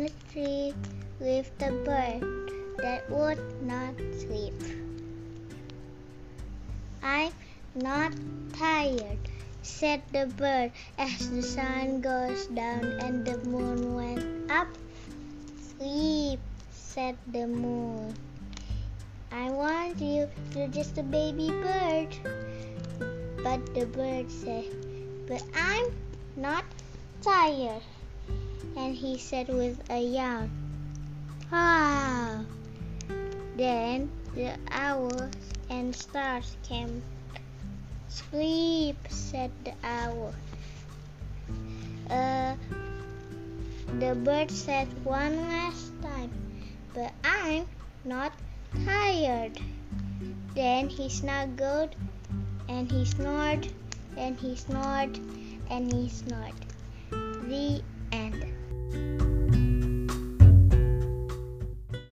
the tree lived a bird that would not sleep. I'm not tired, said the bird as the sun goes down and the moon went up. Sleep, said the moon. I want you, you're just a baby bird. But the bird said, But I'm not tired. And he said with a yawn, Ah. Then the owls and stars came. Sleep, said the owl. Uh, the bird said one last time, but I'm not tired. Then he snuggled and he snored and he snored and he snored. The.